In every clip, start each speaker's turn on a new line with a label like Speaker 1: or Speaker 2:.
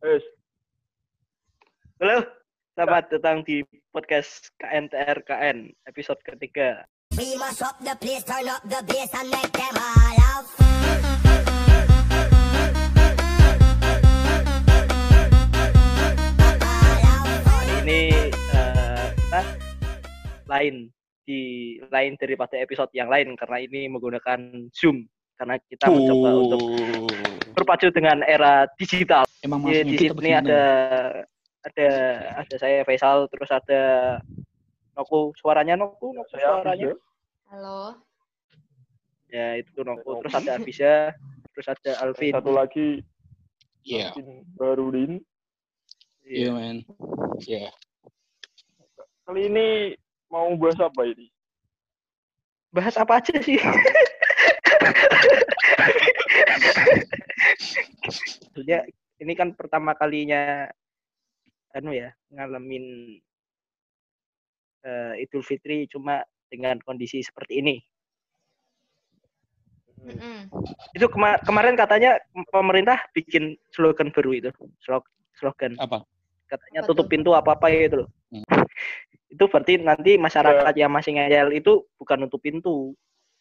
Speaker 1: Wes,
Speaker 2: Halo, selamat datang di podcast KNTR KN episode ketiga.
Speaker 3: We must up the place, turn up the bass and make them all out.
Speaker 2: Hari ini kita lain di lain daripada episode yang lain karena ini menggunakan Zoom karena kita mencoba untuk berpacu dengan era digital.
Speaker 4: Emang
Speaker 2: Di,
Speaker 4: masuknya
Speaker 2: di
Speaker 4: kita
Speaker 2: sini
Speaker 4: begini.
Speaker 2: ada ada ada saya Faisal terus ada Noku suaranya Noku Noku
Speaker 1: saya
Speaker 2: suaranya
Speaker 5: Halo.
Speaker 2: ya itu Noku terus ada Abisa terus ada. Alvin
Speaker 1: Satu lagi
Speaker 4: Iya,
Speaker 1: Alvin Barudin.
Speaker 4: iya men. Iya.
Speaker 1: Kali ini mau bahas apa ini?
Speaker 2: bahas apa aja sih Maksudnya ini kan pertama kalinya anu ya ngalamin eh, Idul Fitri cuma dengan kondisi seperti ini.
Speaker 5: Mm-mm.
Speaker 2: Itu kema- kemarin katanya pemerintah bikin slogan baru itu, slog- slogan
Speaker 4: Apa?
Speaker 2: katanya
Speaker 5: Apa
Speaker 2: tutup pintu apa apa itu loh.
Speaker 4: Hmm.
Speaker 2: itu berarti nanti masyarakat yang masih ngeyel itu bukan nutup pintu,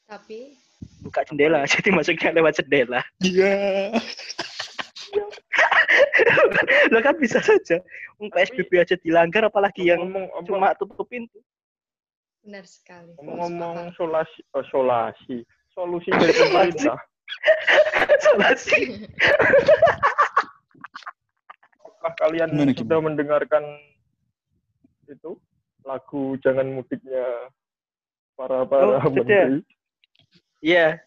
Speaker 5: Tapi
Speaker 2: buka jendela, jadi masuknya lewat jendela.
Speaker 4: Iya.
Speaker 2: Lo kan bisa saja. PSBB aja dilanggar apalagi yang
Speaker 1: ngomong apa?
Speaker 2: cuma tutup pintu.
Speaker 5: benar sekali.
Speaker 1: ngomong-ngomong solasi, oh, solasi, solusi dari pemerintah.
Speaker 2: Salah sih.
Speaker 1: Apakah kalian
Speaker 4: Gimana,
Speaker 1: sudah mendengarkan itu lagu Jangan Mudiknya para para
Speaker 2: Oh,
Speaker 1: menteri?
Speaker 2: Iya.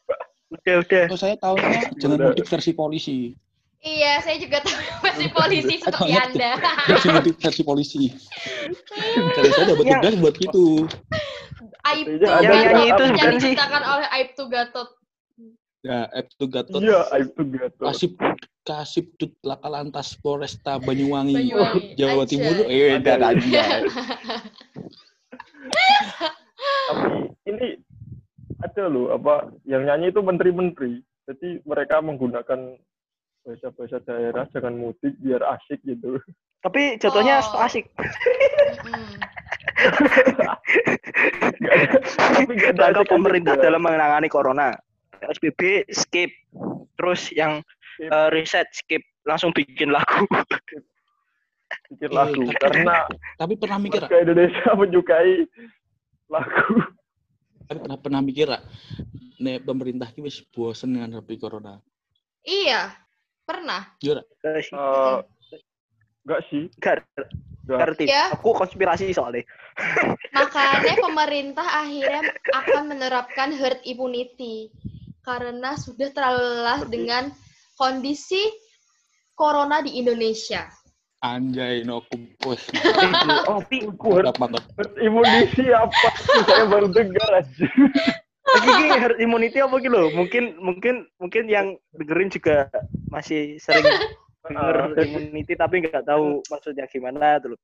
Speaker 2: Udah, udah.
Speaker 4: Oh saya tahu jangan mudik versi polisi.
Speaker 5: Iya, saya juga tahu masih polisi seperti Anda.
Speaker 4: Versi mudik versi polisi. Dari saya dapat tugas buat gitu.
Speaker 5: Aib
Speaker 1: Yang itu
Speaker 5: yang
Speaker 2: bukan sih?
Speaker 5: diciptakan oleh Aib Gatot.
Speaker 4: Ya, Aib Gatot.
Speaker 1: Iya, itu gatot.
Speaker 4: Kasih kasih tut laka lantas Polresta Banyuwangi,
Speaker 5: Banyuwangi.
Speaker 4: Jawa
Speaker 5: Anjay.
Speaker 4: Timur. Eh,
Speaker 1: Ada.
Speaker 4: dan aja.
Speaker 1: Tapi ini ada loh apa yang nyanyi itu menteri-menteri. Jadi mereka menggunakan bahasa-bahasa daerah jangan mudik biar asik gitu.
Speaker 2: Tapi jatuhnya
Speaker 5: Oh.
Speaker 2: asik.
Speaker 1: Ada, tapi ada asik-asik
Speaker 2: pemerintah
Speaker 1: juga.
Speaker 2: dalam menangani corona. PSBB skip. Terus yang
Speaker 1: Skip.
Speaker 2: eh, riset skip. Langsung bikin lagu.
Speaker 1: bikin lagu karena
Speaker 4: Tapi pernah mikir,
Speaker 1: Indonesia menyukai lagu.
Speaker 4: Tapi pernah pernah mikir, Ra, nek pemerintah ki wis bosen dengan HP corona.
Speaker 5: Iya, pernah.
Speaker 4: Jujur,
Speaker 2: Enggak sih.
Speaker 1: Eh, Enggak sih.
Speaker 2: Enggak
Speaker 1: Nggak.
Speaker 2: ngerti.
Speaker 5: Ya.
Speaker 2: Aku konspirasi soalnya.
Speaker 5: Makanya pemerintah akhirnya akan menerapkan herd immunity karena sudah terlalu lelah dengan kondisi corona di Indonesia.
Speaker 4: Anjay no kumpus.
Speaker 1: Oh,
Speaker 4: mantap.
Speaker 1: herd immunity apa? Saya baru dengar aja.
Speaker 2: Lagi ki herd immunity apa gitu? Mungkin mungkin mungkin yang dengerin juga masih sering denger herd immunity tapi nggak tahu maksudnya gimana tuh loh.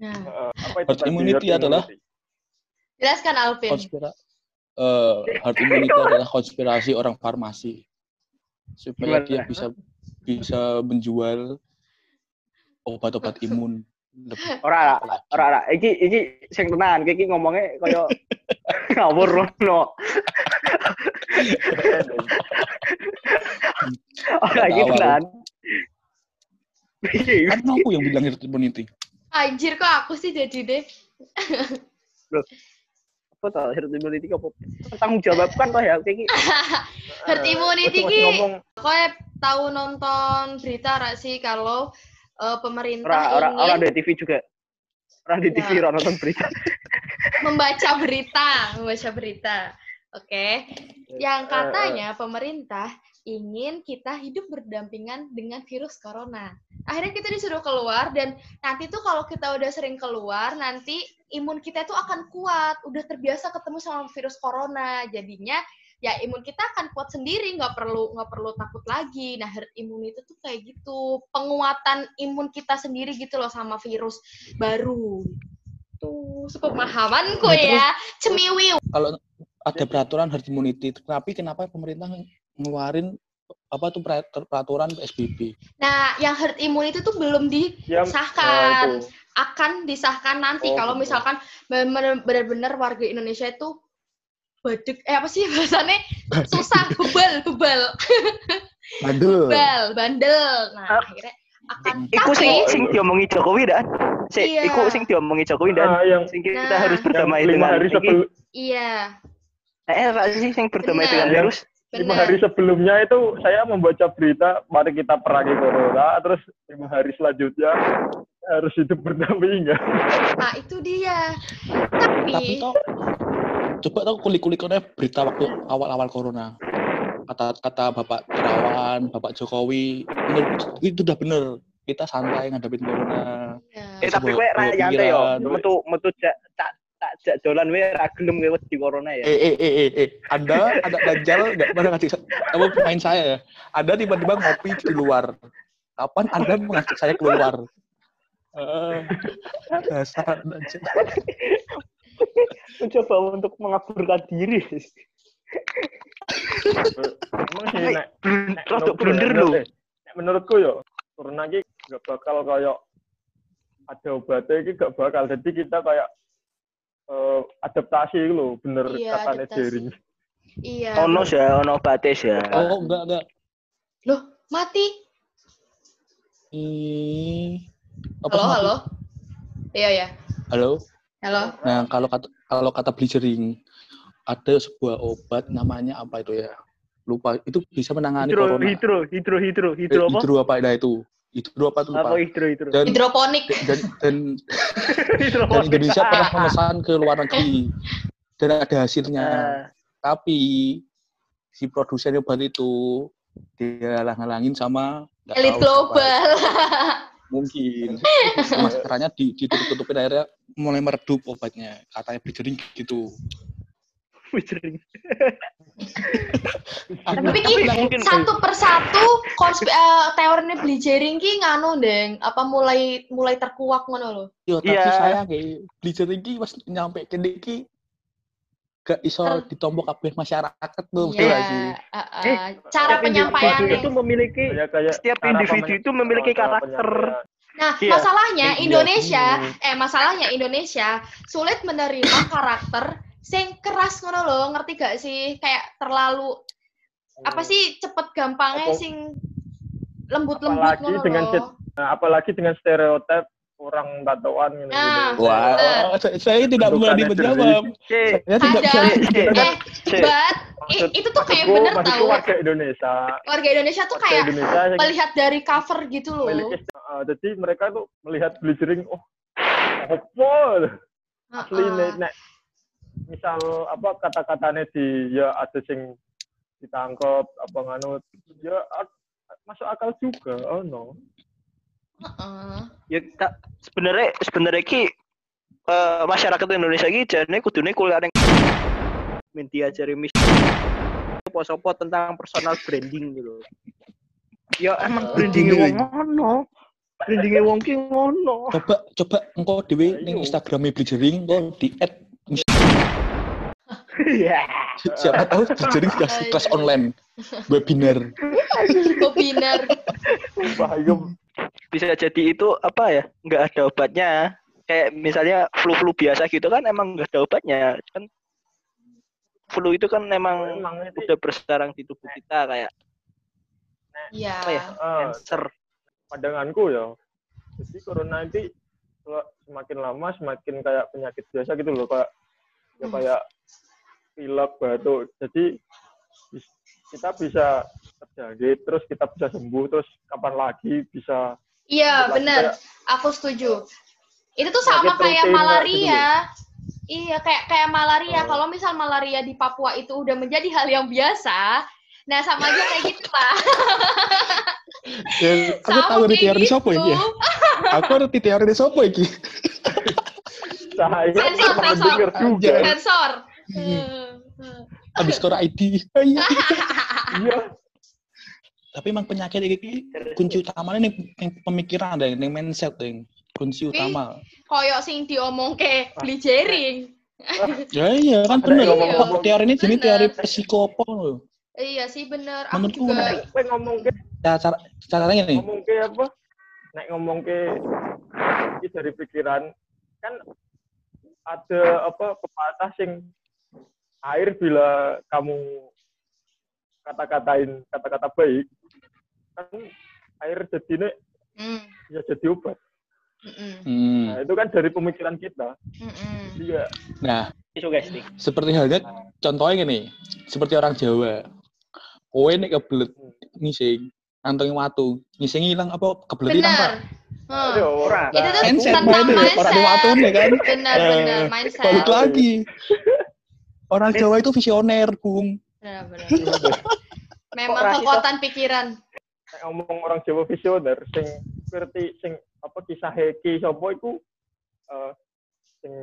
Speaker 5: Nah,
Speaker 1: Eh, apa itu
Speaker 4: Herd immunity
Speaker 1: herd
Speaker 4: adalah-
Speaker 1: immunity?
Speaker 5: jelaskan Alvin.
Speaker 4: konspira eh herd immunity adalah konspirasi orang farmasi supaya
Speaker 2: Gimana?
Speaker 4: dia bisa bisa menjual obat-obat imun
Speaker 2: Ora ora ora ora iki iki sing tenan iki ngomongnya kaya ngawur no. Ora iki tenan. Iya,
Speaker 4: kan aku yang bilang herd immunity
Speaker 5: Anjir kok aku sih jadi deh.
Speaker 2: apa tau herd immunity apa? Tanggung jawab kan toh ya iki.
Speaker 5: Herd immunity
Speaker 1: Masih
Speaker 5: ki
Speaker 1: ngomong
Speaker 5: Kowe tahu nonton berita rak sih kalau eh,
Speaker 2: Ora
Speaker 5: pemerintah
Speaker 2: ora ora
Speaker 5: ingin
Speaker 2: di TV juga. Ora di TV
Speaker 5: Ya.
Speaker 2: ora nonton berita.
Speaker 5: membaca berita, membaca berita. Oke. Yang
Speaker 1: Eh,
Speaker 5: katanya pemerintah ingin kita hidup berdampingan dengan virus corona. Akhirnya kita disuruh keluar dan nanti tuh kalau kita udah sering keluar, nanti imun kita tuh akan kuat, udah terbiasa ketemu sama virus corona. Jadinya ya imun kita akan kuat sendiri, nggak perlu nggak perlu takut lagi. Nah herd immunity tuh kayak gitu, penguatan imun kita sendiri gitu loh sama virus baru. Tuh, sepemahamanku
Speaker 4: Nah, terus-
Speaker 5: ya, cemiwiw.
Speaker 4: kalau ada peraturan herd immunity tapi kenapa pemerintah ngeluarin apa tuh per- peraturan PSBB.
Speaker 5: Nah, yang herd immunity tuh belum disahkan.
Speaker 1: nah, itu.
Speaker 5: Akan disahkan nanti
Speaker 1: Oh,
Speaker 5: kalau
Speaker 1: gitu.
Speaker 5: misalkan benar- benar-benar warga Indonesia itu badek eh apa sih bahasanya susah bebal bebal
Speaker 4: Bandel.
Speaker 5: bebal bandel nah
Speaker 2: Ah.
Speaker 5: akhirnya akan
Speaker 2: Iku sing
Speaker 5: tapi
Speaker 2: sing diomongi Jokowi dan. Si,
Speaker 5: Iya.
Speaker 2: iku sing diomongi Jokowi dan.
Speaker 1: Ah, yang
Speaker 2: Sing kita
Speaker 5: Nah.
Speaker 2: harus berdamai
Speaker 1: lima
Speaker 2: dengan
Speaker 1: hari sebelum
Speaker 5: iya
Speaker 2: Eh, apa sih sing berdamai
Speaker 5: Bener.
Speaker 2: dengan virus?
Speaker 1: lima hari sebelumnya itu saya membaca berita mari kita perangi corona terus lima hari selanjutnya harus hidup berdampingan
Speaker 5: nah itu dia
Speaker 4: Tapi
Speaker 5: tapi
Speaker 4: toh coba tau kulik-kulikannya berita waktu awal-awal corona. Kata kata Bapak Terawan, Bapak Jokowi, menurutku itu udah bener. Kita santai ngadepin corona.
Speaker 5: ya,
Speaker 2: Eh tapi kowe
Speaker 4: Sebuah-
Speaker 2: ra
Speaker 4: sebuah
Speaker 2: nyantai yo. Metu metu jak tak tak jak dolan wae ra gelem kowe di corona ya.
Speaker 4: Eh, eh, eh, eh, eh. Anda ada dajjal nggak pernah ngasih apa pemain saya ya? Anda tiba-tiba ngopi di luar. Kapan Anda mengajak saya keluar? Eh, dasar.
Speaker 2: Mencoba untuk mengaburkan diri.
Speaker 1: emang sih nek nek
Speaker 2: Rodok
Speaker 1: menurutku
Speaker 2: blunder
Speaker 1: ya,
Speaker 2: lho.
Speaker 1: eh, nek menurutku yo corona iki gak bakal kayak ada obatnya iki gak bakal jadi kita kayak eh, adaptasi gitu loh bener
Speaker 5: Iya,
Speaker 1: katanya. Jering
Speaker 5: iya
Speaker 2: Ono ya, ono batis ya.
Speaker 4: Oh, enggak, enggak.
Speaker 5: loh mati
Speaker 4: Ih, apa
Speaker 5: halo
Speaker 4: mati?
Speaker 5: halo iya ya
Speaker 4: Halo.
Speaker 5: halo
Speaker 4: Nah, kalau kata kalau kata bleachering ada sebuah obat namanya apa itu ya? Lupa. Itu bisa menangani
Speaker 2: Hidro
Speaker 4: corona.
Speaker 2: hidro hidro hidro
Speaker 4: Eh,
Speaker 2: hidro apa?
Speaker 4: hidro apa nah itu? Hidro apa tuh lupa.
Speaker 2: Apa hidro hidro?
Speaker 4: Dan,
Speaker 5: hidroponik
Speaker 4: dan dan dan Indonesia pernah memesan ke luar negeri dan ada hasilnya.
Speaker 2: Ah,
Speaker 4: Tapi si produsen obat itu dia halang-halangin sama
Speaker 5: elit global
Speaker 4: mungkin. Maskerannya di ditutup-tutupin akhirnya mulai meredup obatnya. Katanya bleachering gitu. Aku-
Speaker 5: tapi ki satu persatu konspi eh, teorinya bleachering ki nganu deng? Apa mulai mulai terkuak ngono loh
Speaker 4: Yo, tapi
Speaker 2: Iya.
Speaker 4: saya kayak bleachering ki pas nyampe kene ki gak iso ditombok kabeh masyarakat tuh betul gak sih?
Speaker 5: Iya, eh, eh, cara
Speaker 2: individu itu memiliki
Speaker 1: kayak kayak
Speaker 2: Setiap individu itu memiliki karakter.
Speaker 1: penyampaian.
Speaker 5: Nah,
Speaker 2: Iya.
Speaker 5: masalahnya
Speaker 4: Iya,
Speaker 5: Indonesia,
Speaker 4: bener.
Speaker 5: eh masalahnya Indonesia sulit menerima karakter sing keras ngono loh, ngerti gak sih? Kayak terlalu apa sih cepet gampangnya sing lembut-lembut
Speaker 1: apalagi
Speaker 5: ngono
Speaker 1: dengan Nah, apalagi dengan stereotip orang tatoan gitu.
Speaker 5: Nah.
Speaker 4: Wah,
Speaker 5: Bener.
Speaker 4: saya, saya tidak berani menjawab. Saya tidak
Speaker 5: Ada.
Speaker 4: menjawab.
Speaker 5: Eh, but
Speaker 1: Maksud-
Speaker 5: itu tuh kayak bener tau.
Speaker 1: warga Indonesia.
Speaker 5: Warga Indonesia tuh
Speaker 1: Warga
Speaker 5: kayak
Speaker 1: Indonesia
Speaker 5: melihat dari cover gitu loh.
Speaker 1: memiliki uh, jadi mereka tuh melihat bleachering oh apa asli
Speaker 5: Heeh.
Speaker 1: nek, nek misal apa kata-katanya di ya ada sing ditangkap apa nganut ya masuk akal juga oh no
Speaker 2: Ya tak sebenarnya sebenarnya ki eh, masyarakat Indonesia ki jane kudune kuliah ning min diajari mis apa-apa tentang personal branding gitu. Ya emang brandingnya wong ngono. Brandingnya wong ki ngono.
Speaker 4: Coba coba engkau dewe ning
Speaker 1: Ayo.
Speaker 4: Instagramnya bleachering engkau di add
Speaker 2: Iya.
Speaker 4: siapa tahu bleachering kasih kelas online webinar.
Speaker 5: Webinar.
Speaker 1: bahaya
Speaker 2: Bisa jadi itu apa ya? Nggak ada obatnya. Kayak misalnya flu-flu biasa gitu kan emang nggak ada obatnya. Kan flu itu kan emang
Speaker 1: emang itu
Speaker 2: udah bersarang di tubuh kita kayak
Speaker 5: Iya.
Speaker 2: apa ya? Cancer.
Speaker 1: pandanganku ya jadi corona ini kalau semakin lama semakin kayak penyakit biasa gitu loh kayak ya
Speaker 5: Hmm.
Speaker 1: kayak pilek batuk jadi kita bisa terjangkit terus kita bisa sembuh terus kapan lagi bisa
Speaker 5: Iya,
Speaker 1: kayak-
Speaker 5: Aku setuju. Itu tuh sama
Speaker 1: Penyakit
Speaker 5: kayak malaria. Iya, kayak kayak malaria.
Speaker 1: Oh.
Speaker 5: Kalau misal malaria di Papua itu udah menjadi hal yang biasa, nah sama aja kayak gitu lah.
Speaker 4: Ya, aku
Speaker 5: Sama
Speaker 4: tahu di teori sopo
Speaker 5: gitu.
Speaker 4: iki. ya. Aku teori di sopo iki.
Speaker 1: saya
Speaker 5: Sensor, sensor.
Speaker 1: juga
Speaker 5: Sensor.
Speaker 4: Hmm. Habis skor ID. Iya. Tapi emang penyakit iki kunci utamanya nih yang pemikiran ada yang mindset yang kunci utama.
Speaker 5: Koyok sing diomong ke bleachering.
Speaker 4: Ya iya kan bener. teori ini jadi teori psikopo loh.
Speaker 5: Iya sih bener. Aku
Speaker 4: Menurutku
Speaker 5: juga.
Speaker 1: ngomong ke
Speaker 4: Cara, cara caranya nih.
Speaker 1: ngomong ke apa? Nek ngomong ke iki dari pikiran kan ada apa pepatah sing air bila kamu kata-katain kata-kata baik kan air jadinya
Speaker 5: Hmm.
Speaker 1: bisa jadi obat.
Speaker 4: Hmm.
Speaker 1: Nah, itu kan dari pemikiran kita.
Speaker 5: Mm-mm.
Speaker 1: Iya.
Speaker 4: Nah,
Speaker 2: nih.
Speaker 4: seperti halnya contohnya gini, seperti orang Jawa. Kowe nek kebelet ngising, anteng watu, ngising hilang apa kebelet hilang, Pak?
Speaker 5: Bener. Hmm.
Speaker 1: Aduh,
Speaker 2: Ora.
Speaker 5: Itu tuh
Speaker 4: Mindset
Speaker 5: tentang mindset.
Speaker 4: orang watu nih kan.
Speaker 5: Bener,
Speaker 4: Eh,
Speaker 5: bener. Mindset.
Speaker 4: Balik lagi. Orang Jawa itu visioner, Bung.
Speaker 5: Bener, bener. Memang kekuatan pikiran.
Speaker 1: Ngomong orang Jawa visioner sing ngerti sing apa kisah Heki sapa iku eh, sing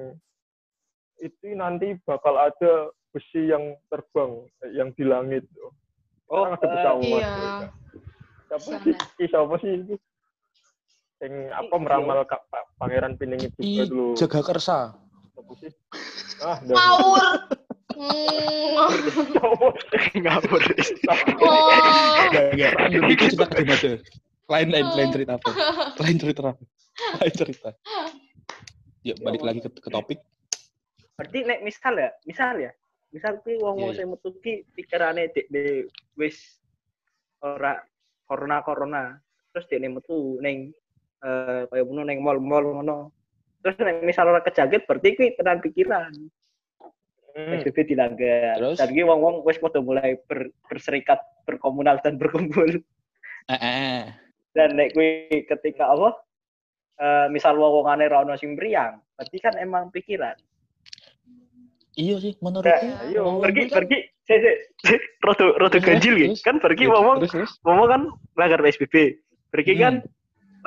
Speaker 1: itu nanti bakal ada besi yang terbang eh, yang di langit.
Speaker 2: Oh,
Speaker 1: Orang ada pesawat.
Speaker 5: Iya.
Speaker 1: Siapa sih? Kisah apa sih itu? Sing apa meramal Kak Pa- Pangeran Piningit juga
Speaker 4: Ih,
Speaker 1: dulu.
Speaker 4: jaga kersa.
Speaker 1: Apa sih? Ah.
Speaker 5: Ngawur.
Speaker 2: Ngawur.
Speaker 4: Enggak, enggak. Itu cerita ke aja. Lain, lain, lain cerita apa? Lain cerita apa? Lain cerita. Yuk, balik lagi ke, ke topik.
Speaker 2: Berarti nek misal ya, misal ya, misal ki wong wong
Speaker 4: Iya, iya.
Speaker 2: sing metu ki pikirane dek de wis ora corona corona, terus dek metu ning eh kaya ngono ning mall-mall ngono. Terus nek misal ora kejangkit berarti kuwi tenan pikiran.
Speaker 1: Hmm.
Speaker 2: PSBB dilanggar.
Speaker 4: Terus?
Speaker 2: Dan ki wong-wong wis padha mulai ber- berserikat, berkomunal dan berkumpul.
Speaker 4: Eh, eh.
Speaker 2: Dan nek kuwi ketika apa? Eh misal wong-wongane ra ono sing mriyang, berarti kan emang pikiran.
Speaker 4: Iya sih, menurutku.
Speaker 5: Nah,
Speaker 4: wong-
Speaker 2: pergi
Speaker 4: wong kan-
Speaker 2: pergi saya saya rodo rodo
Speaker 4: Terus,
Speaker 2: ganjil gitu kan pergi ngomong
Speaker 4: terus.
Speaker 2: ngomong kan langgar PSBB pergi
Speaker 4: Hmm.
Speaker 2: kan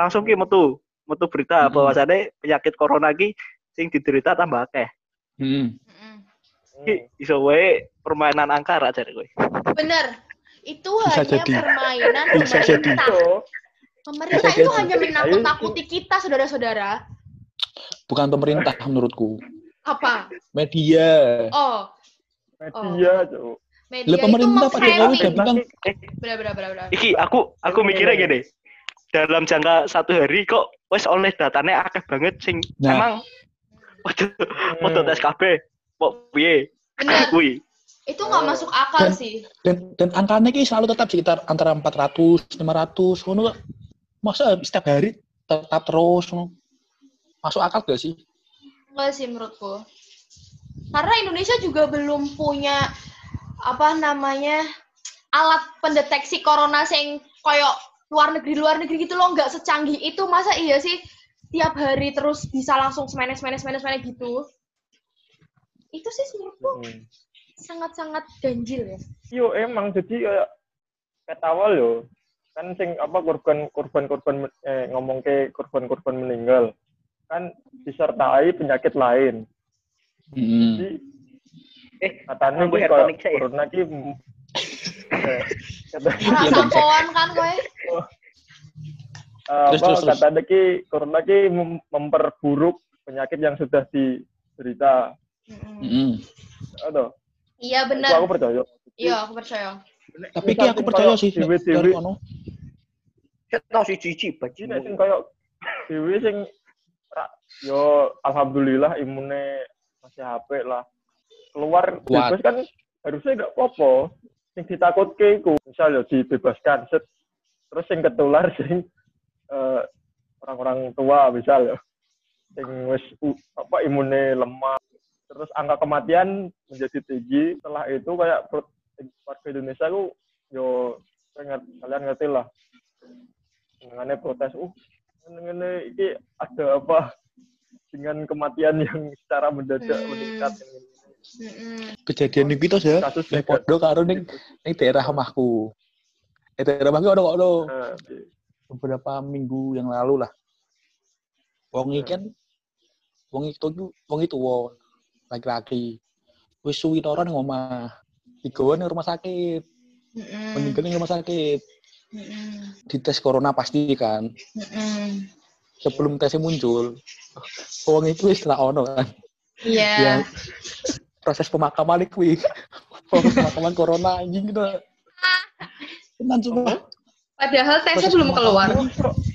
Speaker 2: langsung ki metu metu berita
Speaker 4: Hmm.
Speaker 2: bahwasannya penyakit corona ki sing diderita tambah akeh
Speaker 4: Hmm.
Speaker 2: Iso wae permainan angka ra jare kowe
Speaker 5: Bener. Itu
Speaker 4: Bisa
Speaker 5: hanya
Speaker 4: jadi.
Speaker 5: permainan
Speaker 4: Bisa jadi.
Speaker 5: pemerintah.
Speaker 1: Itu
Speaker 5: Pemerintah
Speaker 4: Bisa
Speaker 5: itu
Speaker 4: jadi.
Speaker 5: hanya menakut-nakuti kita, saudara-saudara.
Speaker 4: Bukan pemerintah menurutku.
Speaker 5: Apa?
Speaker 4: Media.
Speaker 5: Oh,
Speaker 1: media, Cuk.
Speaker 5: media
Speaker 4: Lah
Speaker 5: itu
Speaker 4: pemerintah Pak Jokowi udah bilang
Speaker 2: eh
Speaker 5: benar, benar, benar.
Speaker 2: iki aku aku mikirnya
Speaker 1: ini.
Speaker 2: gini dalam jangka satu hari kok wes oleh datanya akeh banget sing
Speaker 4: Nah.
Speaker 2: emang waduh foto tes KB kok piye kuwi
Speaker 5: Itu nggak masuk akal
Speaker 4: Dan-
Speaker 5: sih.
Speaker 4: dan dan angkanya ki selalu tetap sekitar antara 400, 500, ngono kok. Masa setiap hari tetap terus ngono. Masuk akal gak sih?
Speaker 5: Enggak sih menurutku. Karena Indonesia juga belum punya apa namanya alat pendeteksi corona yang koyok luar negeri luar negeri gitu loh nggak secanggih itu masa iya sih tiap hari terus bisa langsung semenes semenes semenes semenes gitu itu sih menurutku
Speaker 1: Hmm.
Speaker 5: sangat-sangat ganjil ya
Speaker 1: Yo emang jadi kayak kata awal yo kan sing apa korban korban korban eh, ngomong ke korban korban meninggal kan disertai penyakit lain.
Speaker 4: Hmm.
Speaker 1: Jadi
Speaker 2: eh
Speaker 1: katanya
Speaker 2: tonic saya.
Speaker 1: corona ki mm, kata-
Speaker 4: Iya,
Speaker 5: rasa pohon kan kowe
Speaker 1: eh,
Speaker 4: Terus,
Speaker 1: apa
Speaker 4: terus, terus.
Speaker 1: katanya ki corona ki mem- memperburuk penyakit yang sudah diderita.
Speaker 4: Hmm.
Speaker 1: Aduh,
Speaker 5: iya benar
Speaker 1: aku percaya.
Speaker 5: iya aku percaya
Speaker 4: Tapi ki aku percaya sih ono.
Speaker 2: saya tahu si cici baju
Speaker 1: Jadi sing kayak dewe sing yo alhamdulillah imune masih HP lah. Keluar
Speaker 4: Kuat.
Speaker 1: bebas kan harusnya nggak apa-apa. Sing ditakutke iku misal yo dibebaskan set terus sing ketular sing eh, orang-orang tua misal yo sing wis apa imune lemah terus angka kematian menjadi tinggi setelah itu kayak warga Indonesia ku yo kalian ngerti lah mengenai protes uh mengenai ini ada apa dengan kematian yang secara mendadak
Speaker 5: Hmm.
Speaker 1: meningkat
Speaker 5: Mm-mm.
Speaker 4: Kejadian iki to ya.
Speaker 1: kasus
Speaker 4: Nek podo karo ning ning daerah omahku. Eh daerah omahku ono ono
Speaker 1: Nah,
Speaker 4: beberapa minggu yang lalu lah. Wong iki kan wong itu wong itu wong laki-laki. Wis suwi toro ning omah. Digawa ning rumah sakit,
Speaker 5: Mm-mm.
Speaker 4: meninggal ning rumah sakit.
Speaker 5: Mm-mm.
Speaker 4: Dites corona pasti kan.
Speaker 5: Mm-mm.
Speaker 4: Sebelum tesnya muncul, wong itu wis ra ono kan.
Speaker 5: iya
Speaker 4: Yang proses pemakaman itu pemakaman corona anjing gitu. Tenan sumpah.
Speaker 5: Padahal tesnya
Speaker 4: Proses
Speaker 5: belum keluar.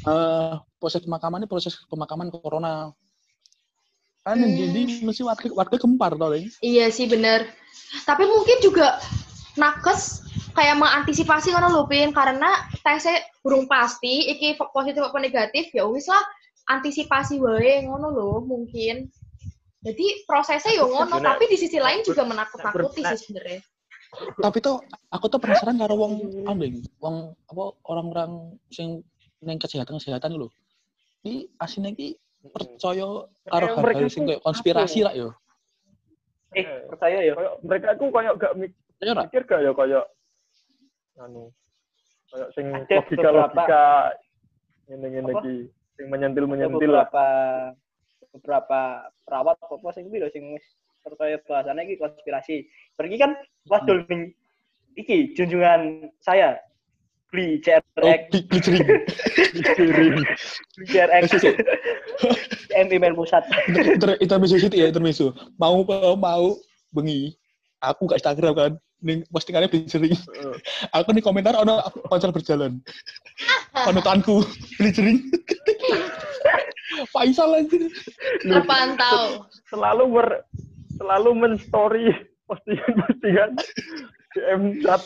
Speaker 4: eh, proses pemakaman ini proses pemakaman corona. Kan
Speaker 5: Hmm.
Speaker 4: jadi mesti warga, warga gempar tau.
Speaker 5: Iya sih bener. Tapi mungkin juga nakes kayak mengantisipasi ngono lho Pin karena tesnya burung pasti iki positif apa negatif ya wis lah antisipasi wae ngono lho mungkin. Jadi prosesnya yo ngono,
Speaker 1: Sebenarnya-
Speaker 5: tapi di sisi lain juga menakut-nakuti sih sebenarnya.
Speaker 4: Tapi tuh aku tuh penasaran karo wong anu Leng, wong apa orang-orang sing neng kesehatan kesehatan lho. Iki asine iki percaya karo hal-hal sing kayak konspirasi
Speaker 1: apa
Speaker 4: lah yo.
Speaker 2: Eh, percaya ya.
Speaker 1: Mereka tuh kayak gak mik-
Speaker 4: Ya
Speaker 1: mikir gak ya kayak anu kayak sing logika logika ini ini
Speaker 2: Apa?
Speaker 1: iki sing menyentil
Speaker 2: Ada
Speaker 1: menyentil lah
Speaker 2: beberapa beberapa perawat apa sing kuwi lho sing wis percaya bahasane iki konspirasi. Pergi kan pas
Speaker 4: Hmm.
Speaker 2: dol ning iki junjungan saya beli
Speaker 4: Oh,
Speaker 2: CRX,
Speaker 4: bli- blitzering.
Speaker 1: Dikirim.
Speaker 2: beli CRX,
Speaker 4: Eh.
Speaker 2: MP main pusat.
Speaker 4: Inter, inter, intermezzo situ ya, intermezzo. Mau mau, mau bengi. Aku gak Instagram kan. Ning postingannya blitzering.
Speaker 1: Heeh.
Speaker 4: Aku nih komentar ono konser berjalan. Panutanku blitzering. Faisal anjir.
Speaker 5: Terpantau.
Speaker 1: selalu ber selalu menstory postingan-postingan DM chat.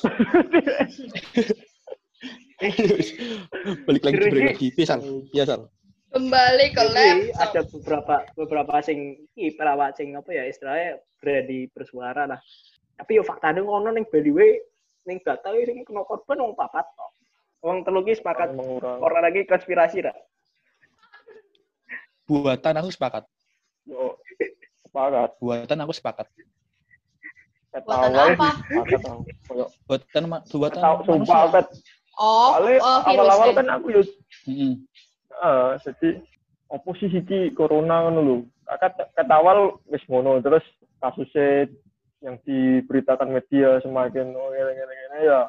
Speaker 4: Balik lagi balik lagi. Biasa, biasa.
Speaker 5: Kembali ke laptop.
Speaker 2: ada beberapa beberapa sing iki perawat sing apa ya istilahnya berani bersuara lah. Tapi yo faktane ngono ning Bali we ning data we sing kena korban wong papat tok. Wong telu ki sepakat
Speaker 1: Mengurang.
Speaker 2: orang lagi konspirasi lah.
Speaker 4: Buatan aku sepakat.
Speaker 1: Yo, sepakat.
Speaker 4: Buatan aku sepakat.
Speaker 5: Buatan apa?
Speaker 1: sepakat aku. Kayak
Speaker 4: Buatan ma- buatan
Speaker 1: tahu sumpah
Speaker 4: manusia.
Speaker 1: bet.
Speaker 5: Oh,
Speaker 1: Soalnya
Speaker 5: oh
Speaker 1: awal-awal kan aku yo
Speaker 4: Mm-mm.
Speaker 1: eh jadi oposisi iki corona ngono lho. Kata kata awal wis ngono terus kasusnya yang diberitakan media semakin oh, gini, gini, gini, ya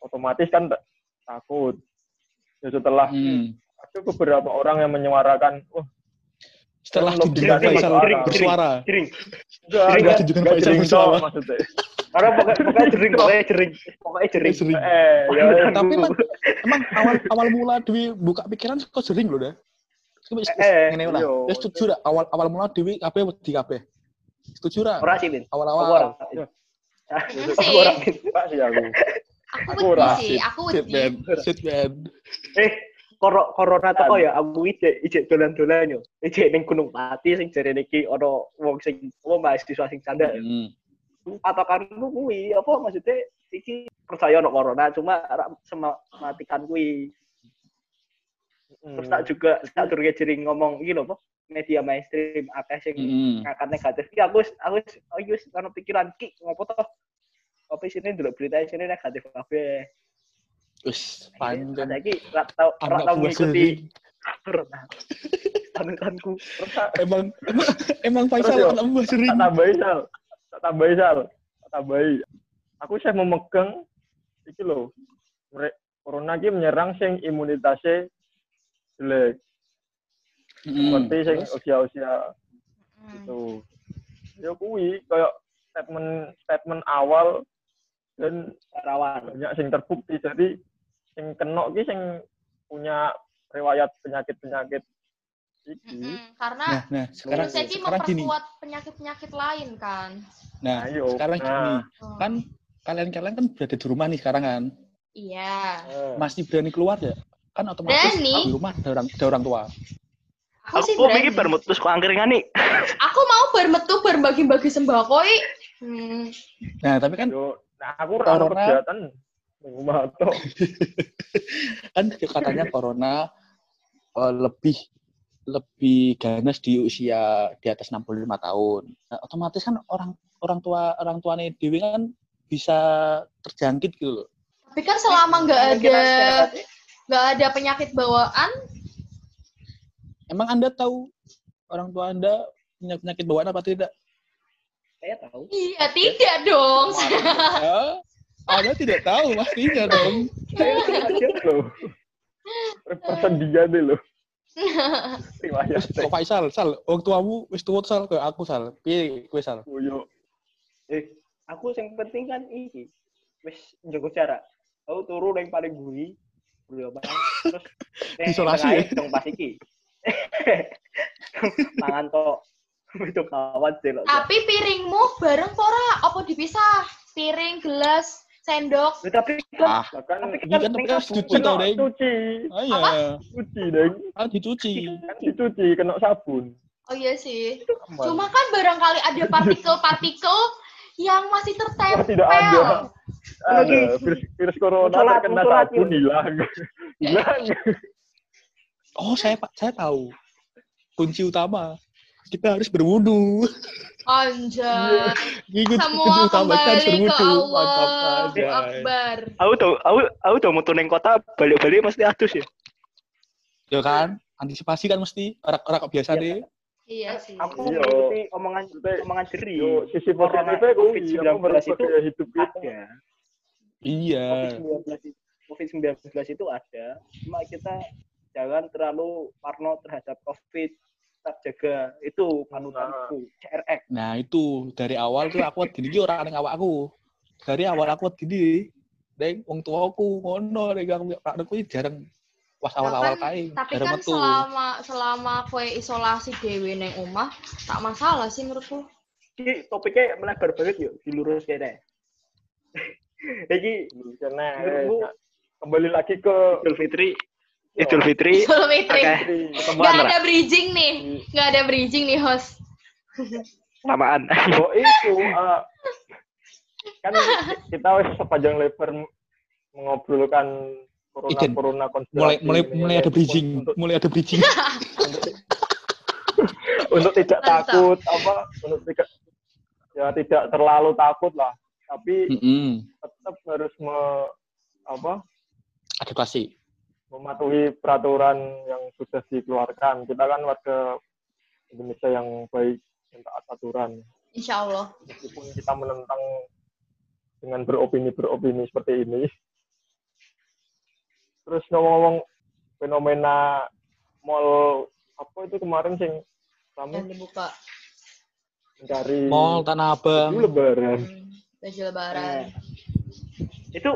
Speaker 1: otomatis kan tak- takut. Ya setelah
Speaker 4: Mm.
Speaker 1: ada beberapa orang yang menyuarakan, oh
Speaker 4: Setelah Faisal
Speaker 1: jering,
Speaker 4: bersuara.
Speaker 2: Jering.
Speaker 1: enggak,
Speaker 2: Jadi
Speaker 1: enggak,
Speaker 4: tunjukkan
Speaker 1: enggak Jering.
Speaker 2: Karena pokoknya, pokoknya jering, pokoknya jering. Pokoknya jering.
Speaker 4: Sering.
Speaker 1: Eh, ya,
Speaker 4: Tapi emang, emang awal awal mula Dewi buka pikiran kok sering loh wis
Speaker 2: Eh,
Speaker 4: ngene lah. Wis setuju dah awal awal mula Dewi kabeh wedi kabeh. Setuju dah.
Speaker 2: Ora sih.
Speaker 1: Ya.
Speaker 5: Mm,
Speaker 2: Aku
Speaker 5: sih.
Speaker 2: ora, Bin.
Speaker 1: enggak sih aku.
Speaker 5: Aku wedi sih, aku wedi.
Speaker 4: man, sit man.
Speaker 2: Eh, koro corona teko ya aku ijek ijek dolan-dolan yo. Ijek ning Gunung Pati sing jare niki ana wong sing apa mahasiswa sing canda. ya.
Speaker 4: Hmm.
Speaker 2: Patokanku kuwi apa maksudnya iki percaya ono corona cuma sematikan kuwi. Terus tak juga tak durung jering ngomong iki lho apa media mainstream akeh sing
Speaker 4: Hmm.
Speaker 2: ngangkat negatif. Ki aku aku aku wis ono pikiran ki ngopo toh. Apa sini dulu berita sini negatif kabeh.
Speaker 4: Wis pancen
Speaker 2: Saiki ora tau
Speaker 4: anak
Speaker 2: tau
Speaker 4: buah
Speaker 2: ngikuti
Speaker 4: sering.
Speaker 2: corona. Panutanku.
Speaker 1: Terus
Speaker 4: Emang emang emang Faisal
Speaker 1: Terus yo,
Speaker 4: anak buah sering.
Speaker 1: tak tambahi sal, tak tambahi sal, tak tambahi. Aku saya memegang itu loh, corona ini menyerang sing imunitasnya jelek,
Speaker 4: Hmm.
Speaker 1: seperti sing usia-usia
Speaker 5: Hmm.
Speaker 1: itu. Ya kuwi kayak statement statement awal dan
Speaker 2: rawan.
Speaker 1: banyak sing terbukti jadi sing kena ki sing punya riwayat penyakit-penyakit iki.
Speaker 5: Mm-mm, Karena
Speaker 4: Nah, nah sekarang
Speaker 5: ini
Speaker 4: sekarang gini.
Speaker 5: memperkuat penyakit-penyakit lain kan.
Speaker 4: Nah,
Speaker 1: Ayo.
Speaker 4: sekarang gini.
Speaker 1: Nah,
Speaker 5: Oh.
Speaker 4: Kan kalian-kalian kan berada di rumah nih sekarang kan.
Speaker 5: Iya.
Speaker 1: eh.
Speaker 4: Masih berani keluar ya? Kan otomatis
Speaker 5: Berani.
Speaker 4: di rumah ada orang ada orang tua.
Speaker 5: Aku sih
Speaker 2: Aku mikir
Speaker 5: berani.
Speaker 2: bermutus kok angkringan nih.
Speaker 5: Aku mau bermetu berbagi-bagi sembako i. Hmm.
Speaker 4: Nah, tapi kan
Speaker 1: Yo, nah aku
Speaker 4: Corona.
Speaker 1: kegiatan
Speaker 4: kan katanya corona eh, lebih lebih ganas di usia di atas 65 tahun. Nah, otomatis kan orang orang tua orang tuanya Dewi kan bisa terjangkit gitu loh.
Speaker 5: Tapi kan selama nggak ada
Speaker 2: sehat.
Speaker 5: nggak ada penyakit bawaan,
Speaker 4: Emang Anda tahu orang tua Anda punya penyakit bawaan apa tidak?
Speaker 2: Saya tahu.
Speaker 5: iya tidak dong.
Speaker 4: Ya, anda tidak tahu pastinya dong.
Speaker 1: loh. Persendian deh loh. Riwayat.
Speaker 4: Kok Faisal, Sal, orang tuamu wis tua Sal ke aku Sal. Piye kowe Sal?
Speaker 1: Koyo
Speaker 2: Eh, aku yang penting kan iki wis njaga jarak. aku turu yang paling buri buri apa terus
Speaker 4: Isolasi ya?
Speaker 2: dong pas iki mangan tok itu kawan loh
Speaker 5: Tapi piringmu bareng pora apa dipisah? Piring, gelas, sendok.
Speaker 2: Ya, tapi
Speaker 4: Ah,
Speaker 2: kan
Speaker 1: Bahkan
Speaker 2: tapi
Speaker 4: kan tapi kan dicuci tau, Deng.
Speaker 1: cuci,
Speaker 4: Ah, iya.
Speaker 1: cuci deng,
Speaker 4: Ah, dicuci.
Speaker 1: kan dicuci, kena sabun.
Speaker 5: Oh iya sih. Cuma kan barangkali ada partikel-partikel yang masih tertempel.
Speaker 1: tidak ada.
Speaker 2: Lagi.
Speaker 1: Ada virus, virus corona
Speaker 2: Musolat,
Speaker 1: terkena
Speaker 2: musolat,
Speaker 1: sabun hilang. Hilang.
Speaker 4: Oh, saya Pak, saya tahu. Kunci utama kita harus berwudu.
Speaker 5: Anjay.
Speaker 4: Kunci
Speaker 5: Semua
Speaker 4: harus
Speaker 5: kembali ke. Allah.
Speaker 4: Mantap.
Speaker 5: Akbar.
Speaker 2: aku tuh aku aku tuh mau neng kota balik-balik mesti adus ya
Speaker 4: Ya kan? Antisipasi kan mesti. Orang-orang kok biasa
Speaker 2: Iya.
Speaker 4: deh.
Speaker 5: Iya sih.
Speaker 2: aku
Speaker 1: Iya.
Speaker 2: mengikuti omongan
Speaker 1: Maksudnya,
Speaker 2: omongan Jerry
Speaker 1: Yo, sisi positifnya gue
Speaker 2: COVID-19
Speaker 1: aku merubah
Speaker 2: itu
Speaker 1: hidup kita.
Speaker 2: ada
Speaker 4: Iya.
Speaker 2: COVID-19 itu COVID-19 itu ada cuma kita jangan terlalu parno terhadap COVID tetap jaga itu panutanku CRX
Speaker 4: Nah, itu dari awal tuh aku gini iki ora ning awakku. Dari awal aku gini, Deng, wong tuaku ngono nek aku aku jarang pas awal-awal
Speaker 5: Kan,
Speaker 4: kae.
Speaker 5: Tapi kan
Speaker 4: metu.
Speaker 5: selama selama kue isolasi dewe neng omah, tak masalah sih menurutku.
Speaker 2: ini topiknya melebar banget yuk dilurus kayaknya Jadi
Speaker 1: Karena
Speaker 2: Menurutmu-
Speaker 1: eh, kembali lagi ke
Speaker 2: Idul Fitri Idul Fitri
Speaker 5: Idul Fitri. Nggak
Speaker 2: lah
Speaker 5: ada bridging nih, nggak ada bridging nih host.
Speaker 2: lamaan
Speaker 1: Oh itu eh, kan kita wis sepanjang lebar mengobrolkan corona
Speaker 4: Ijen,
Speaker 1: corona
Speaker 4: mulai mulai
Speaker 1: ini,
Speaker 4: mulai ada bridging,
Speaker 1: untuk,
Speaker 4: mulai ada bridging.
Speaker 1: untuk tidak
Speaker 5: Mantap.
Speaker 1: takut apa untuk tidak ya tidak terlalu takut lah tapi
Speaker 4: Heeh.
Speaker 1: tetap harus me, apa
Speaker 4: Adaptasi.
Speaker 1: Mematuhi peraturan yang sudah dikeluarkan kita kan warga Indonesia yang baik yang taat aturan
Speaker 5: Insya Allah.
Speaker 1: meskipun kita menentang dengan beropini beropini seperti ini terus ngomong-ngomong fenomena mall apa itu kemarin sing
Speaker 5: Yang
Speaker 1: kami
Speaker 5: dibuka
Speaker 1: mencari
Speaker 4: Mall Tanah Abang.
Speaker 1: baju lebaran
Speaker 5: hmm, baju lebaran.
Speaker 2: itu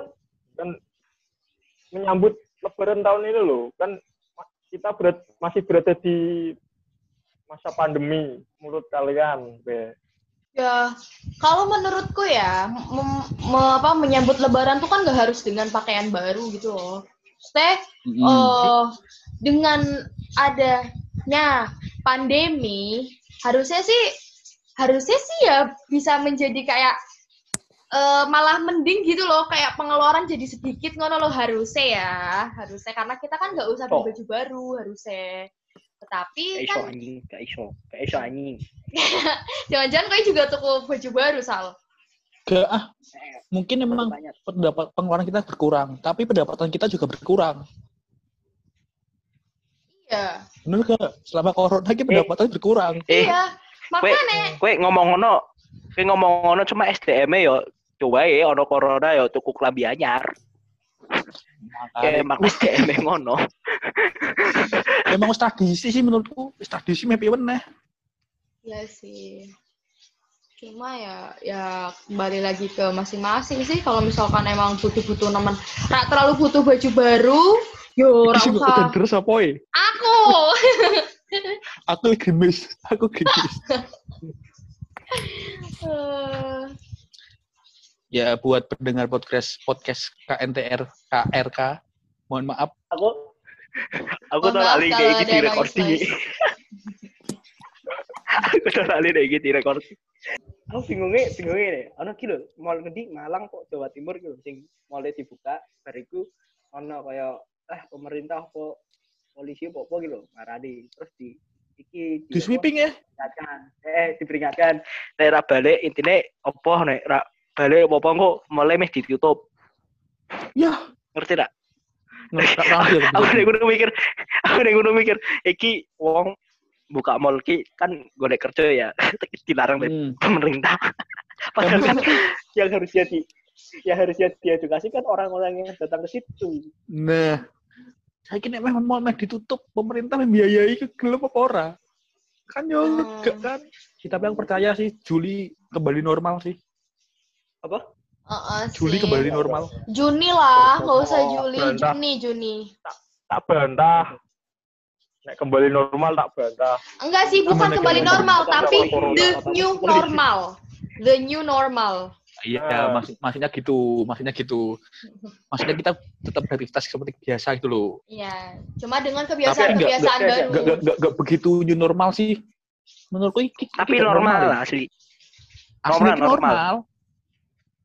Speaker 1: kan menyambut lebaran tahun ini loh kan kita berat, masih berada di masa pandemi menurut kalian Be?
Speaker 5: Ya, kalau menurutku ya, mem- me- apa, menyambut lebaran tuh kan nggak harus dengan pakaian baru gitu loh. Stay
Speaker 4: Mm-mm.
Speaker 5: oh dengan adanya pandemi harusnya sih harusnya sih ya bisa menjadi kayak eh, malah mending gitu loh kayak pengeluaran jadi sedikit ngono loh harusnya ya harusnya karena kita kan nggak usah beli
Speaker 2: Oh.
Speaker 5: baju baru harusnya tetapi
Speaker 2: gak
Speaker 5: kan
Speaker 2: anjing gak iso gak iso anjing.
Speaker 5: Jangan-jangan kau juga tuku baju baru sal.
Speaker 4: Ke ah, mungkin memang
Speaker 2: banyak.
Speaker 4: pendapat pengeluaran kita berkurang, tapi pendapatan kita juga berkurang.
Speaker 5: iya.
Speaker 4: Bener gak? Selama corona kita pendapatan berkurang.
Speaker 2: eh
Speaker 5: iya makanya
Speaker 2: kue ngomong ngono kue ngomong ngono cuma SDM yo coba ya ono corona yo tuku klambi anyar kayak emang SDM ngono
Speaker 4: emang wis tradisi sih menurutku. Wis tradisi mepi meneh.
Speaker 5: Iya sih. Cuma ya ya kembali lagi ke masing-masing sih kalau misalkan emang butuh-butuh nemen rak terlalu butuh baju baru, yo
Speaker 4: Sing
Speaker 5: usah.
Speaker 4: terus apa ya?
Speaker 5: Aku.
Speaker 4: Aku gemes, aku gemes.
Speaker 5: Eh,
Speaker 4: ya buat pendengar podcast podcast KNTR KRK, mohon maaf.
Speaker 2: aku aku
Speaker 5: maaf
Speaker 2: lali kayak gitu recording aku tuh lali kayak gitu recording aku bingungnya bingungnya nih ono kilo mall ngendi? Malang kok Jawa Timur gitu sing mulai dibuka bariku ono kaya eh pemerintah apa polisi apa apa gitu ngarani. Terus di iki
Speaker 4: Di sweeping ya?
Speaker 2: diperingatkan eh diperingatkan nek ra balik intine apa nek balik apa kok mulai meh ditutup
Speaker 4: Ya,
Speaker 2: ngerti tak
Speaker 4: terakhir.
Speaker 2: aku nek ngono mikir aku nek ngono mikir iki wong buka mall ki kan golek kerja ya dilarang dari
Speaker 4: Hmm.
Speaker 2: pemerintah padahal kan yang harus jadi yang harusnya diedukasi kan orang-orang yang datang ke situ
Speaker 4: Nah, saya kira memang mau ditutup pemerintah membiayai ke gelem apa ora? Kan yo
Speaker 5: Hmm.
Speaker 4: kan. Kita yang percaya sih Juli kembali normal sih.
Speaker 2: Apa
Speaker 5: Heeh
Speaker 4: Juli
Speaker 5: sih.
Speaker 4: kembali normal.
Speaker 5: Juni lah, nggak usah
Speaker 1: Oh,
Speaker 5: Juli,
Speaker 1: bantah.
Speaker 5: Juni, Juni.
Speaker 1: Tak bantah. Nek kembali normal tak bantah.
Speaker 5: Enggak sih, bukan kembali normal, tapi
Speaker 1: Corona.
Speaker 5: the new normal. The new normal.
Speaker 4: Iya,
Speaker 1: Ah.
Speaker 4: maksud, maksudnya gitu, maksudnya gitu. Maksudnya kita tetap beraktivitas seperti biasa gitu loh.
Speaker 5: Iya, cuma dengan kebiasaan-kebiasaan
Speaker 1: enggak-
Speaker 5: baru.
Speaker 4: Gak, gak, gak, gak begitu new normal sih. Menurutku ini
Speaker 2: Tapi
Speaker 4: tidak
Speaker 2: normal
Speaker 4: ya.
Speaker 2: lah asli. Normal,
Speaker 4: normal,
Speaker 2: normal.
Speaker 4: normal.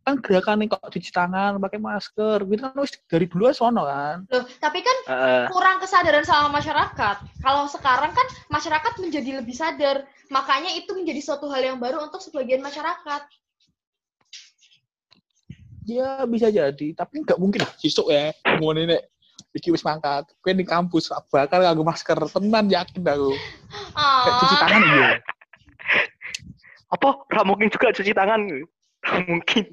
Speaker 4: Kan gerakan kok cuci tangan, pakai masker. Gitu kan wis dari dulu sono kan.
Speaker 5: Loh, tapi kan
Speaker 2: Heeh.
Speaker 5: kurang kesadaran sama masyarakat. Kalau sekarang kan masyarakat menjadi lebih sadar, makanya itu menjadi suatu hal yang baru untuk sebagian masyarakat.
Speaker 4: Ya bisa jadi, tapi nggak mungkin lah sisuk ya. Mau nek iki wis mangkat, kowe di kampus bakal nganggo masker tenan yakin aku. Kayak cuci
Speaker 5: Ah,
Speaker 4: tangan iya.
Speaker 2: Apa? Ora mungkin juga cuci tangan. Mungkin.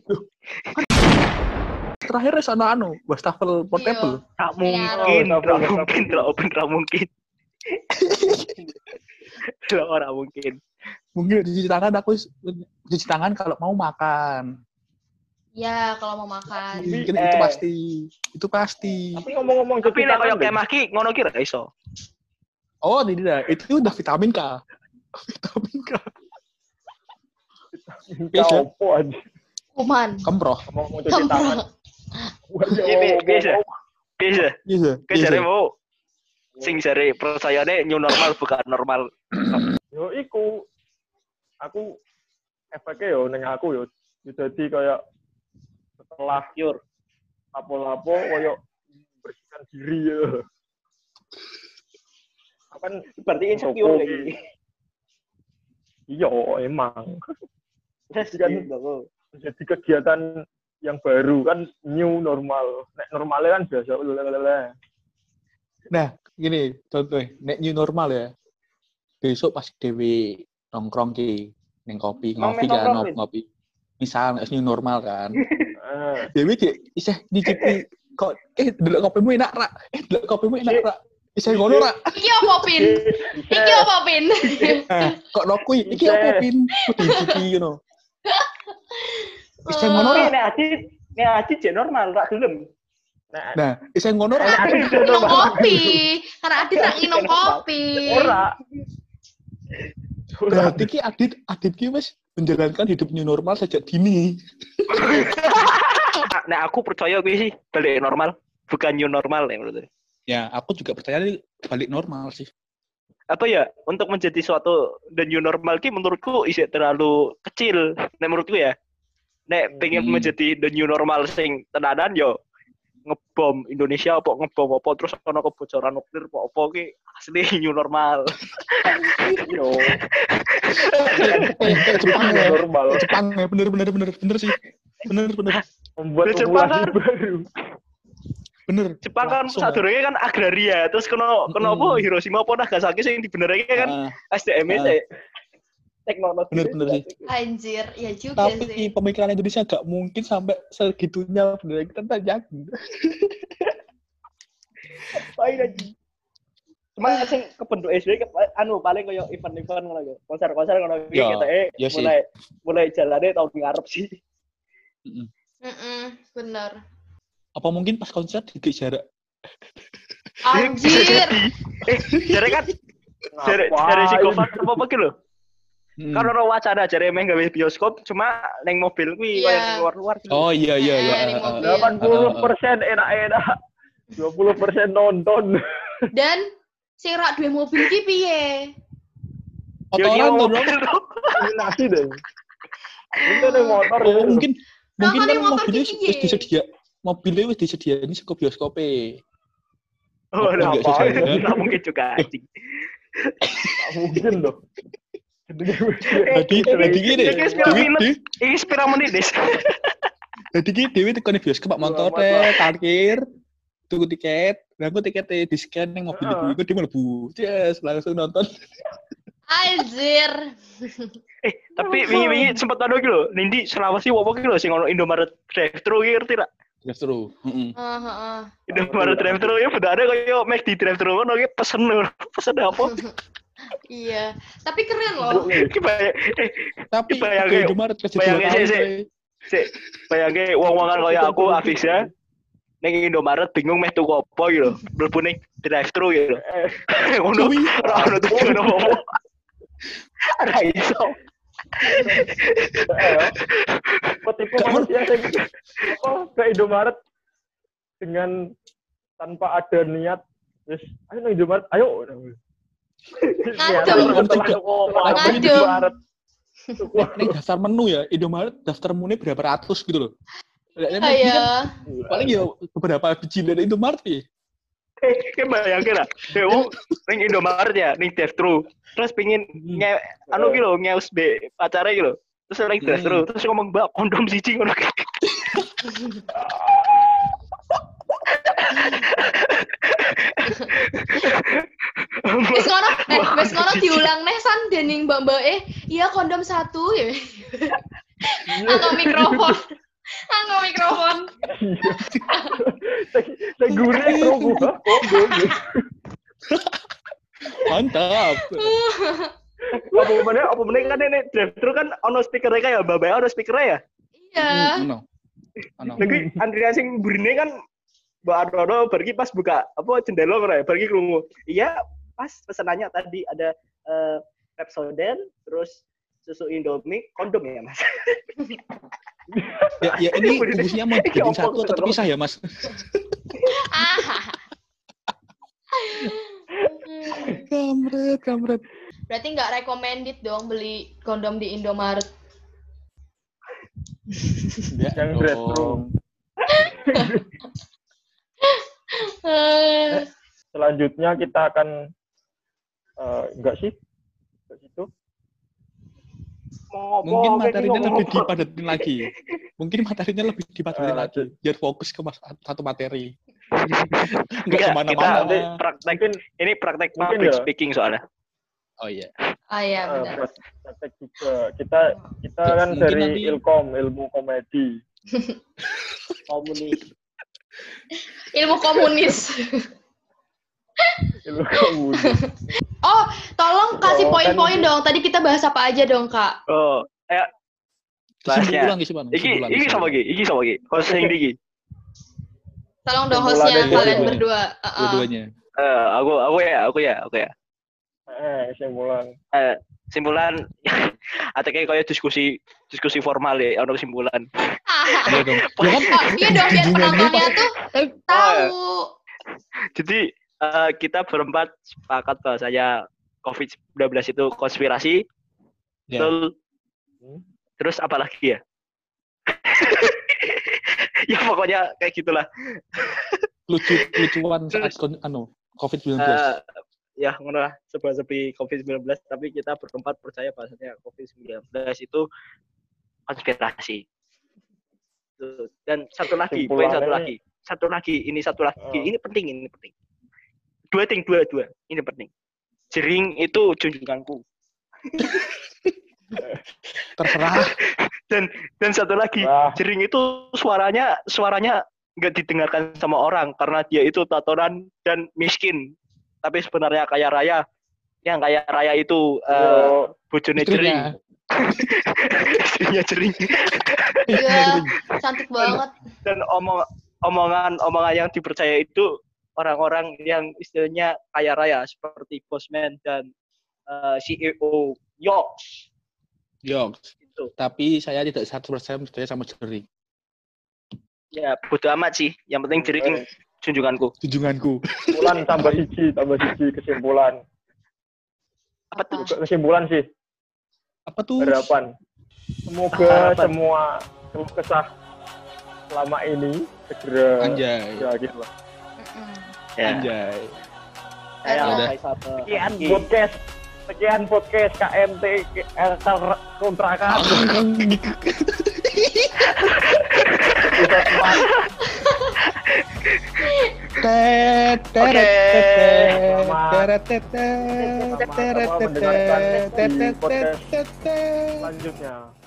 Speaker 4: Terakhir wis ana anu, wastafel portable.
Speaker 2: Ora
Speaker 5: Iya.
Speaker 2: mungkin.
Speaker 1: Oh,
Speaker 2: Ora
Speaker 1: tak
Speaker 2: mungkin. Ora open. Ora mungkin. Ora ora mungkin.
Speaker 4: Mungkin cuci tangan aku cuci tangan kalau mau makan.
Speaker 5: ya kalau mau makan.
Speaker 4: Mungkin
Speaker 1: eh.
Speaker 4: itu pasti. Itu pasti.
Speaker 1: Tapi ngomong-ngomong
Speaker 2: Tapi
Speaker 1: cuci
Speaker 2: nek koyo kayak maki ngono ki ra iso.
Speaker 4: Oh, tidak. Itu udah vitamin K. Vitamin K.
Speaker 1: Aja.
Speaker 5: Kuman.
Speaker 4: Kemproh.
Speaker 1: Ngomong cuci tangan. Ya
Speaker 2: Iya, biasa. Bisa.
Speaker 4: Iya.
Speaker 2: Mau sing jare percayane new normal bukan normal.
Speaker 1: Yo iku aku efeknya yo ning aku yo jadi kayak setelah
Speaker 2: Pure.
Speaker 1: lapo-lapo koyo bersihkan diri ya. Kan
Speaker 2: Berarti
Speaker 1: insecure lagi. iya emang
Speaker 2: Kan
Speaker 1: jadi kegiatan yang baru kan new normal. Nek normalnya kan biasa lelelele.
Speaker 4: Nah, gini contoh, nek new normal ya. Besok pas dewe nongkrong ki neng kopi, ngopi kan, ngopi, ngopi. Misal nek new normal kan. Dewi dia iseh nyicipi kok eh delok kopimu enak ra. Eh delok kopimu enak ra. Iseh ngono ra.
Speaker 5: Iki apa, Pin? Iki
Speaker 1: bisa.
Speaker 5: apa, Pin?
Speaker 4: Eh, kok nokui iki
Speaker 1: Iseh.
Speaker 4: apa pin? Kudu dicipi ngono. Iseh ngono
Speaker 2: nek Adit, nek Adit jek normal, ra gelem.
Speaker 1: Nek
Speaker 4: Nah, iseh ngono ra.
Speaker 5: Karena
Speaker 1: Aku
Speaker 5: Adit
Speaker 1: bisa
Speaker 5: minum kopi. Karena Adit tak minum kopi.
Speaker 1: ora.
Speaker 4: Berarti ki Adit Adit ki wis menjalankan hidup new normal sejak dini.
Speaker 2: Nek aku percaya kuwi sih balik normal, bukan new normal ya menurut.
Speaker 4: Ya, aku juga percaya ini balik normal sih.
Speaker 2: Apa ya untuk menjadi suatu the new normal ki menurutku isih terlalu kecil nek menurutku ya nek pengen
Speaker 4: Hmm.
Speaker 2: menjadi the new normal sing tenanan yo ngebom Indonesia apa ngebom apa terus ono kebocoran nuklir apa apa ki asli new normal
Speaker 1: Yo,
Speaker 4: Jepang ya.
Speaker 1: normal.
Speaker 4: Jepang ya, bener bener bener bener sih. Bener bener
Speaker 1: Membuat
Speaker 2: Jepang kan-
Speaker 1: baru.
Speaker 4: Bener.
Speaker 2: Jepang kan sadurunge kan agraria terus kena kena apa Hiroshima apa Nagasaki sing dibenerake kan
Speaker 4: Ah,
Speaker 2: SDM
Speaker 4: Ah.
Speaker 2: sih teknologi
Speaker 4: Bener, bener sih.
Speaker 5: Anjir, ya juga
Speaker 4: tapi
Speaker 5: sih.
Speaker 4: pemikiran Indonesia gak mungkin sampai segitunya bener kita tak yakin.
Speaker 2: Cuma sing kebentuk SD ke, anu paling koyo event-event ngono ya. Konser-konser ngono iki
Speaker 4: Ya,
Speaker 2: ketoke
Speaker 4: ya
Speaker 2: mulai mulai jalane tahun ngarep sih.
Speaker 5: Mm-mm, bener.
Speaker 4: Apa mungkin pas konser di jarak?
Speaker 5: Anjir.
Speaker 2: Eh, jare kan jare jare si Gofar apa apa lho.
Speaker 4: Hmm.
Speaker 2: Kan ono wacana jare emang gawe bioskop cuma neng mobil kuwi
Speaker 5: Iya.
Speaker 2: koyo neng luar-luar. gitu.
Speaker 4: Oh iya iya iya.
Speaker 5: Eh, di
Speaker 4: Ah, ah,
Speaker 5: mobil.
Speaker 4: ah.
Speaker 1: Delapan puluh persen enak-enak. Dua puluh persen nonton.
Speaker 5: Dan sing rak duwe mobil ki piye?
Speaker 2: Mobil tuh.
Speaker 1: Nasi deh. Itu nih motor.
Speaker 4: Oh,
Speaker 1: ya.
Speaker 4: mungkin mungkin kan mobilnya wis disedia mobilnya wis disedia ini saka bioskop
Speaker 2: Oh,
Speaker 4: Apa
Speaker 2: lah,
Speaker 4: nggak
Speaker 2: apa? Nggak mungkin juga anjing.
Speaker 1: Mungkin loh. Jadi
Speaker 4: Jadi jadi gini,
Speaker 2: Iki sepira
Speaker 4: Dewi
Speaker 2: menit? Des?
Speaker 4: jadi gini Dewi tekan bioskop pak motor
Speaker 1: Selamat
Speaker 4: teh
Speaker 1: lah.
Speaker 4: parkir tuku tiket, dan aku tiketnya di scan yang mobil ibu itu dia melebu, yes langsung nonton.
Speaker 5: Anjir.
Speaker 2: Eh, tapi wingi-wingi sempet anu iki lho, Nindi Sulawesi opo ki lho sing ono Indomaret drive-thru ki ngerti lah.
Speaker 4: Terus terus. Heeh.
Speaker 5: Heeh, heeh.
Speaker 2: Indomaret drive-thru ya benernya kayak McD drive-thru ngono ki pesen lho. Pesen apa?
Speaker 5: Iya. Tapi keren loh.
Speaker 2: Bayang eh
Speaker 4: Tapi
Speaker 2: Bayangin-
Speaker 4: kayak dua
Speaker 2: bayangin sih, sih.
Speaker 4: Bre.
Speaker 2: Sik, bayangke wong-wongan kaya aku Afis ya. Ning Indomaret bingung meh tuku apa gitu. Mlebu ning drive-thru gitu.
Speaker 1: Eh,
Speaker 2: Ngono ora ono tujuan apa. Ora iso.
Speaker 1: Eh, apa tipe
Speaker 4: Gak
Speaker 1: manusia yang apa ke Indomaret dengan tanpa ada niat Terus, ayo nang Indomaret, ayo.
Speaker 5: Ngadem.
Speaker 4: Ini daftar menu ya, Indomaret daftar menu berapa ratus gitu loh. Kayaknya
Speaker 5: Ah,
Speaker 4: ini
Speaker 5: ya.
Speaker 4: kan paling ya beberapa biji dari Indomaret ya.
Speaker 2: Kayak bayangke lah. Kayak wong ning Indomaret ya, ning drive-thru. Terus pingin nge anu gitu ngeus be pacare gitu. Terus ning drive-thru, terus ngomong, "Mbak, kondom siji ngono."
Speaker 5: Wis ngono, eh, wis ngono diulang neh san dening mbak-mbak eh, iya kondom satu ya. Anggo mikrofon. Anggo mikrofon.
Speaker 1: Saya gurih gua.
Speaker 4: Mantap.
Speaker 2: apa meneh apa meneh kan ini drive-thru kan ono speaker ya mbak ono speaker ya.
Speaker 5: Iya.
Speaker 4: Hmm.
Speaker 2: Lagi antrian sing burine kan Mbak Arnono pergi pas buka apa jendela ngono ya, pergi krungu. Iya, pas pesanannya tadi ada eh Pepsodent, terus susu Indomie, kondom ya, Mas.
Speaker 4: Ya, ya ini fungsinya mau
Speaker 2: ompong
Speaker 4: satu atau terpisah ya, Mas?
Speaker 5: Ah.
Speaker 4: Kamret, kamret.
Speaker 5: Berarti nggak recommended dong beli kondom di Indomaret.
Speaker 4: Ya,
Speaker 1: Yang drive-thru.
Speaker 4: dong.
Speaker 5: Eh,
Speaker 1: Selanjutnya kita akan eh, enggak sih?
Speaker 4: Mungkin materinya lebih dipadatin lagi. Mungkin materinya lebih dipadatin
Speaker 1: Eh,
Speaker 4: lagi. Biar fokus ke mas satu materi.
Speaker 2: Kita
Speaker 4: ke mana-mana.
Speaker 2: nanti praktek
Speaker 1: Mungkin
Speaker 2: ini praktek
Speaker 1: Mungkin
Speaker 2: public
Speaker 1: ya.
Speaker 2: speaking soalnya.
Speaker 4: Oh iya.
Speaker 5: Ah iya benar.
Speaker 1: praktek juga. Kita kita kan
Speaker 4: Mungkin
Speaker 1: dari
Speaker 4: nanti-
Speaker 1: Ilkom, ilmu komedi.
Speaker 2: Komunis.
Speaker 5: Ilmu komunis.
Speaker 1: Ilmu.
Speaker 5: Oh, tolong kasih
Speaker 1: Oh, kan
Speaker 5: poin-poin
Speaker 1: itu-
Speaker 5: dong. Tadi kita bahas apa aja dong, Kak?
Speaker 2: Oh, eh Bahasnya.
Speaker 4: Kesimpulan, kesimpulan.
Speaker 2: iki iki sama
Speaker 4: kesimpulan.
Speaker 2: iki, iki sama iki. Host sing iki.
Speaker 5: Tolong dong hostnya kalian berdua. Heeh.
Speaker 4: Dua-duanya.
Speaker 2: Eh, aku aku ya, aku ya, aku ya.
Speaker 1: Eh, kesimpulan.
Speaker 2: Eh, simpulan atau kayak kayak diskusi diskusi formal ya, ono kesimpulan.
Speaker 5: Ah,
Speaker 4: Iya dong. Ya kan,
Speaker 5: oh, iya dong biar penontonnya tuh
Speaker 2: Oh,
Speaker 5: tahu.
Speaker 2: Jadi eh, kita berempat sepakat bahwasanya COVID-19 itu konspirasi.
Speaker 4: Ya.
Speaker 2: Betul.
Speaker 1: Hmm.
Speaker 2: Terus apa lagi ya? ya pokoknya kayak gitulah.
Speaker 4: lucu lucuan saat kon- anu COVID-19.
Speaker 2: Eh, ya ngono lah sepi COVID-19 tapi kita berempat percaya bahwasanya COVID-19 itu konspirasi. Dan satu lagi, poin satu lagi. Satu lagi, ini satu lagi.
Speaker 1: Oh.
Speaker 2: Ini penting, ini penting. Dua ting, dua, dua. Ini penting. Jering itu junjunganku.
Speaker 4: Terserah.
Speaker 2: Dan satu lagi,
Speaker 1: Wah,
Speaker 2: jering itu suaranya suaranya nggak didengarkan sama orang karena dia itu tatonan dan miskin. Tapi sebenarnya kaya raya. Yang kaya raya itu eh bojone jering.
Speaker 4: Istrinya
Speaker 2: jering.
Speaker 5: Iya, cantik banget.
Speaker 2: Dan omong omongan omongan yang dipercaya itu orang-orang yang istilahnya kaya raya seperti Bosman dan eh, CEO Yox
Speaker 4: Yo,
Speaker 2: itu.
Speaker 4: tapi saya tidak satu persen percaya sama jering.
Speaker 2: Ya bodo amat sih. Yang penting jering
Speaker 1: eh,
Speaker 2: junjunganku.
Speaker 4: Junjunganku.
Speaker 1: kesimpulan tambah siji, tambah siji kesimpulan.
Speaker 2: Apa tuh?
Speaker 1: Kesimpulan sih,
Speaker 4: Apa tuh?
Speaker 1: harapan. Semoga
Speaker 2: Harapan.
Speaker 1: semua keluh kesah selama ini segera
Speaker 4: Anjay.
Speaker 1: berakhir lah.
Speaker 2: Ya.
Speaker 4: Anjay. Udah.
Speaker 1: Sekian
Speaker 2: Haki.
Speaker 1: podcast, sekian podcast KMT kontrakan episode 4.
Speaker 4: Tet, teret,
Speaker 2: Oke.
Speaker 4: tet,
Speaker 1: Selamat.
Speaker 4: teret, tet, tet, teret,